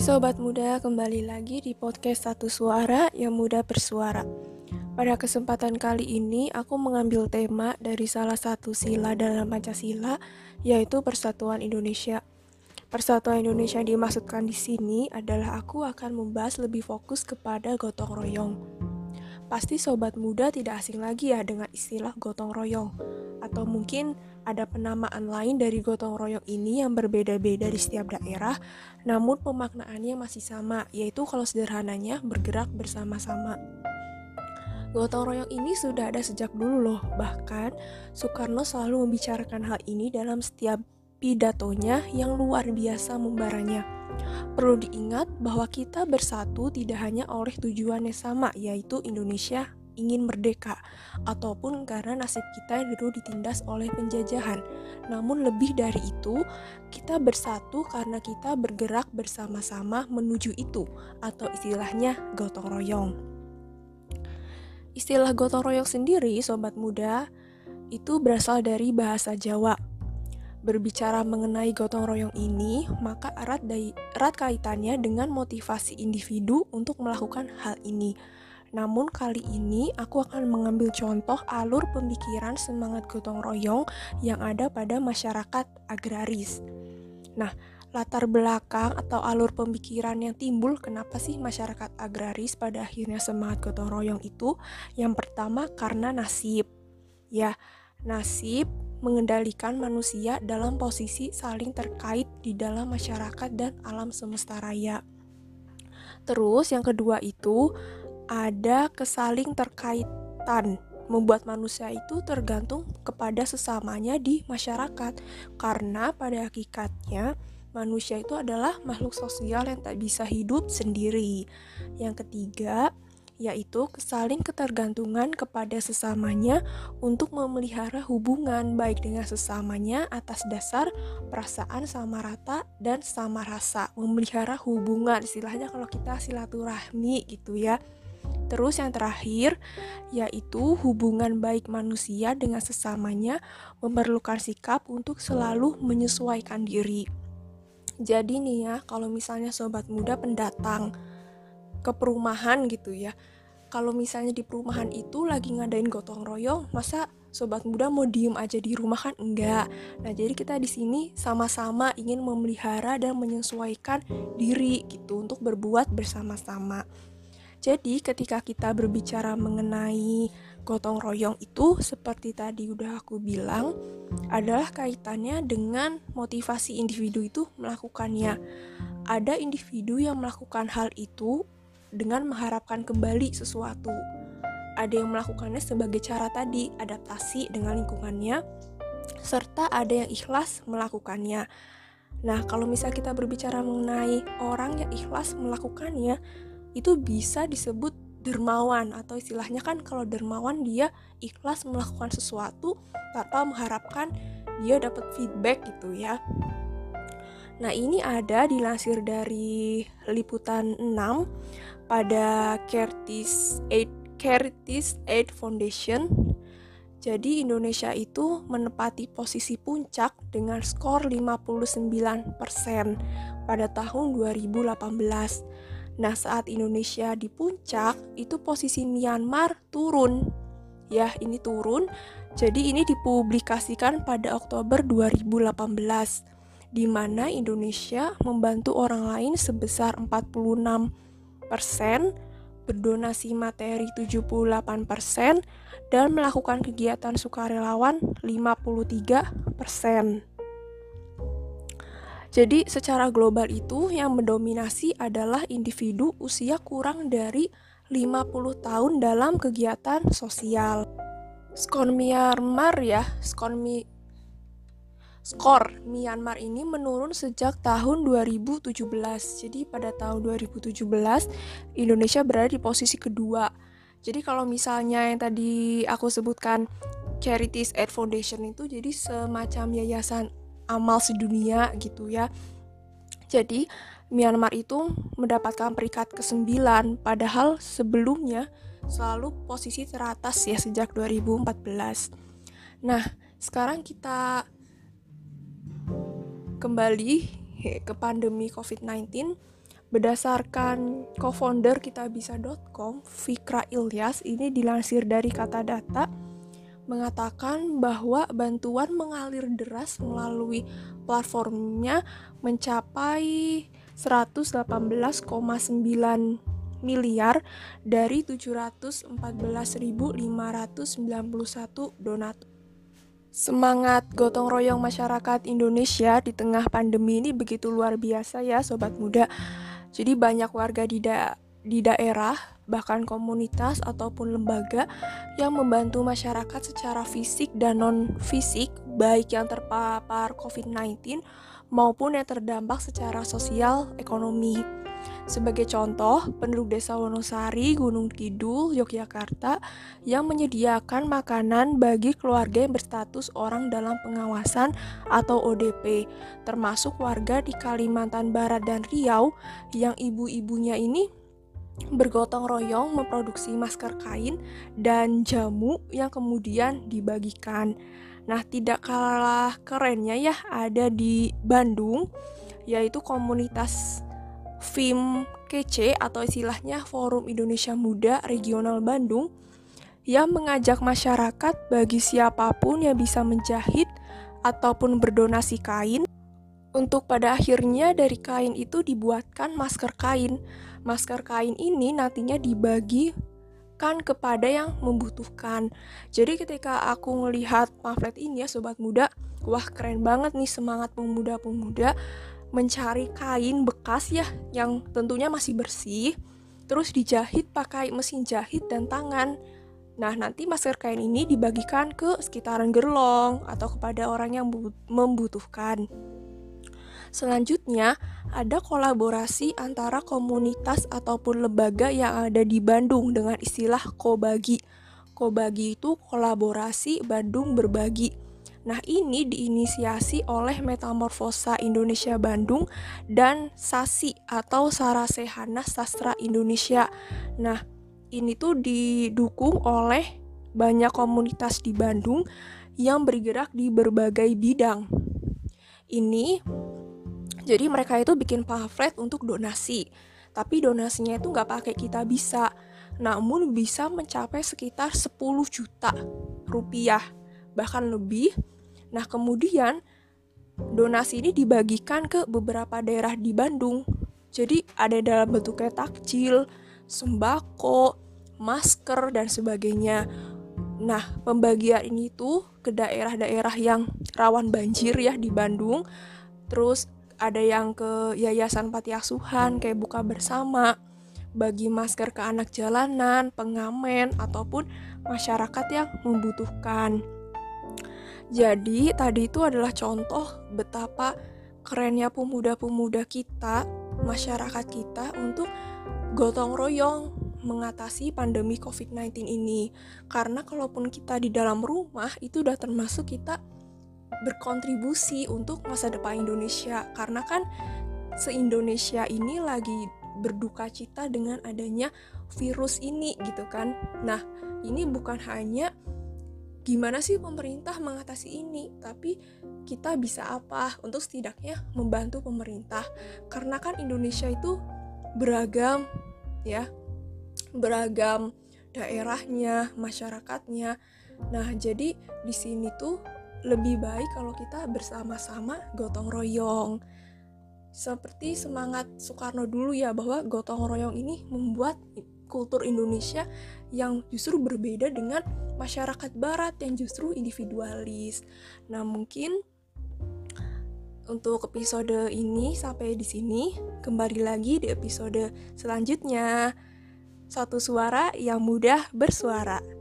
Sobat muda, kembali lagi di podcast Satu Suara yang muda bersuara. Pada kesempatan kali ini, aku mengambil tema dari salah satu sila dalam Pancasila, yaitu Persatuan Indonesia. Persatuan Indonesia dimaksudkan di sini adalah aku akan membahas lebih fokus kepada gotong royong. Pasti sobat muda tidak asing lagi ya dengan istilah gotong royong. Atau mungkin ada penamaan lain dari gotong royong ini yang berbeda-beda di setiap daerah, namun pemaknaannya masih sama, yaitu kalau sederhananya bergerak bersama-sama. Gotong royong ini sudah ada sejak dulu loh, bahkan Soekarno selalu membicarakan hal ini dalam setiap pidatonya yang luar biasa membaranya. Perlu diingat bahwa kita bersatu tidak hanya oleh tujuan yang sama, yaitu Indonesia ingin merdeka, ataupun karena nasib kita dulu ditindas oleh penjajahan. Namun lebih dari itu, kita bersatu karena kita bergerak bersama-sama menuju itu, atau istilahnya gotong royong. Istilah gotong royong sendiri, sobat muda, itu berasal dari bahasa Jawa berbicara mengenai gotong royong ini, maka erat, erat kaitannya dengan motivasi individu untuk melakukan hal ini. Namun kali ini aku akan mengambil contoh alur pemikiran semangat gotong royong yang ada pada masyarakat agraris. Nah, latar belakang atau alur pemikiran yang timbul kenapa sih masyarakat agraris pada akhirnya semangat gotong royong itu? Yang pertama karena nasib. Ya, nasib mengendalikan manusia dalam posisi saling terkait di dalam masyarakat dan alam semesta raya. Terus yang kedua itu ada kesaling terkaitan membuat manusia itu tergantung kepada sesamanya di masyarakat karena pada hakikatnya manusia itu adalah makhluk sosial yang tak bisa hidup sendiri. Yang ketiga, yaitu kesaling ketergantungan kepada sesamanya untuk memelihara hubungan baik dengan sesamanya atas dasar perasaan sama rata dan sama rasa. Memelihara hubungan istilahnya kalau kita silaturahmi gitu ya. Terus yang terakhir yaitu hubungan baik manusia dengan sesamanya memerlukan sikap untuk selalu menyesuaikan diri. Jadi nih ya, kalau misalnya sobat muda pendatang ke perumahan gitu ya kalau misalnya di perumahan itu lagi ngadain gotong royong masa sobat muda mau diem aja di rumah kan enggak nah jadi kita di sini sama-sama ingin memelihara dan menyesuaikan diri gitu untuk berbuat bersama-sama jadi ketika kita berbicara mengenai gotong royong itu seperti tadi udah aku bilang adalah kaitannya dengan motivasi individu itu melakukannya. Ada individu yang melakukan hal itu dengan mengharapkan kembali sesuatu. Ada yang melakukannya sebagai cara tadi, adaptasi dengan lingkungannya, serta ada yang ikhlas melakukannya. Nah, kalau misal kita berbicara mengenai orang yang ikhlas melakukannya, itu bisa disebut dermawan atau istilahnya kan kalau dermawan dia ikhlas melakukan sesuatu tanpa mengharapkan dia dapat feedback gitu ya. Nah, ini ada dilansir dari liputan 6 pada Curtis Aid Curtis Aid Foundation. Jadi Indonesia itu menepati posisi puncak dengan skor 59% pada tahun 2018. Nah, saat Indonesia di puncak, itu posisi Myanmar turun. Ya, ini turun. Jadi ini dipublikasikan pada Oktober 2018 di mana Indonesia membantu orang lain sebesar 46 berdonasi materi 78%, dan melakukan kegiatan sukarelawan 53%. Jadi secara global itu yang mendominasi adalah individu usia kurang dari 50 tahun dalam kegiatan sosial. Skon Myanmar ya, skon mi skor Myanmar ini menurun sejak tahun 2017. Jadi pada tahun 2017 Indonesia berada di posisi kedua. Jadi kalau misalnya yang tadi aku sebutkan Charities Aid Foundation itu jadi semacam yayasan amal sedunia gitu ya. Jadi Myanmar itu mendapatkan peringkat ke-9 padahal sebelumnya selalu posisi teratas ya sejak 2014. Nah, sekarang kita kembali ke pandemi COVID-19, Berdasarkan co-founder kitabisa.com, Fikra Ilyas ini dilansir dari kata data mengatakan bahwa bantuan mengalir deras melalui platformnya mencapai 118,9 miliar dari 714.591 donatur. Semangat gotong royong masyarakat Indonesia di tengah pandemi ini begitu luar biasa ya sobat muda. Jadi banyak warga di da di daerah, bahkan komunitas ataupun lembaga yang membantu masyarakat secara fisik dan non-fisik, baik yang terpapar COVID-19 maupun yang terdampak secara sosial ekonomi. Sebagai contoh, penduduk desa Wonosari, Gunung Kidul, Yogyakarta yang menyediakan makanan bagi keluarga yang berstatus orang dalam pengawasan atau ODP, termasuk warga di Kalimantan Barat dan Riau yang ibu-ibunya ini bergotong royong memproduksi masker kain dan jamu yang kemudian dibagikan. Nah, tidak kalah kerennya ya ada di Bandung yaitu komunitas FIM KC atau istilahnya Forum Indonesia Muda Regional Bandung yang mengajak masyarakat bagi siapa pun yang bisa menjahit ataupun berdonasi kain untuk pada akhirnya dari kain itu dibuatkan masker kain. Masker kain ini nantinya dibagikan kepada yang membutuhkan. Jadi ketika aku melihat pamflet ini ya sobat muda, wah keren banget nih semangat pemuda-pemuda mencari kain bekas ya yang tentunya masih bersih terus dijahit pakai mesin jahit dan tangan Nah, nanti masker kain ini dibagikan ke sekitaran gerlong atau kepada orang yang membutuhkan. Selanjutnya, ada kolaborasi antara komunitas ataupun lembaga yang ada di Bandung dengan istilah Kobagi. Kobagi itu kolaborasi Bandung berbagi. Nah, ini diinisiasi oleh Metamorfosa Indonesia Bandung dan SASI atau Sarasehana Sastra Indonesia. Nah, ini tuh didukung oleh banyak komunitas di Bandung yang bergerak di berbagai bidang. Ini jadi mereka itu bikin pamflet untuk donasi. Tapi donasinya itu nggak pakai kita bisa, namun bisa mencapai sekitar 10 juta rupiah bahkan lebih. Nah, kemudian donasi ini dibagikan ke beberapa daerah di Bandung. Jadi ada dalam bentuknya takjil, sembako, masker dan sebagainya. Nah, pembagian ini tuh ke daerah-daerah yang rawan banjir ya di Bandung. Terus ada yang ke yayasan panti asuhan kayak buka bersama, bagi masker ke anak jalanan, pengamen ataupun masyarakat yang membutuhkan. Jadi, tadi itu adalah contoh betapa kerennya pemuda-pemuda kita, masyarakat kita untuk gotong royong mengatasi pandemi COVID-19 ini. Karena kalaupun kita di dalam rumah, itu udah termasuk kita berkontribusi untuk masa depan Indonesia. Karena kan se-Indonesia ini lagi berduka cita dengan adanya virus ini gitu kan. Nah, ini bukan hanya gimana sih pemerintah mengatasi ini tapi kita bisa apa untuk setidaknya membantu pemerintah karena kan Indonesia itu beragam ya beragam daerahnya masyarakatnya nah jadi di sini tuh lebih baik kalau kita bersama-sama gotong royong seperti semangat Soekarno dulu ya bahwa gotong royong ini membuat kultur Indonesia yang justru berbeda dengan masyarakat barat yang justru individualis. Nah, mungkin untuk episode ini sampai di sini. Kembali lagi di episode selanjutnya. Satu suara yang mudah bersuara.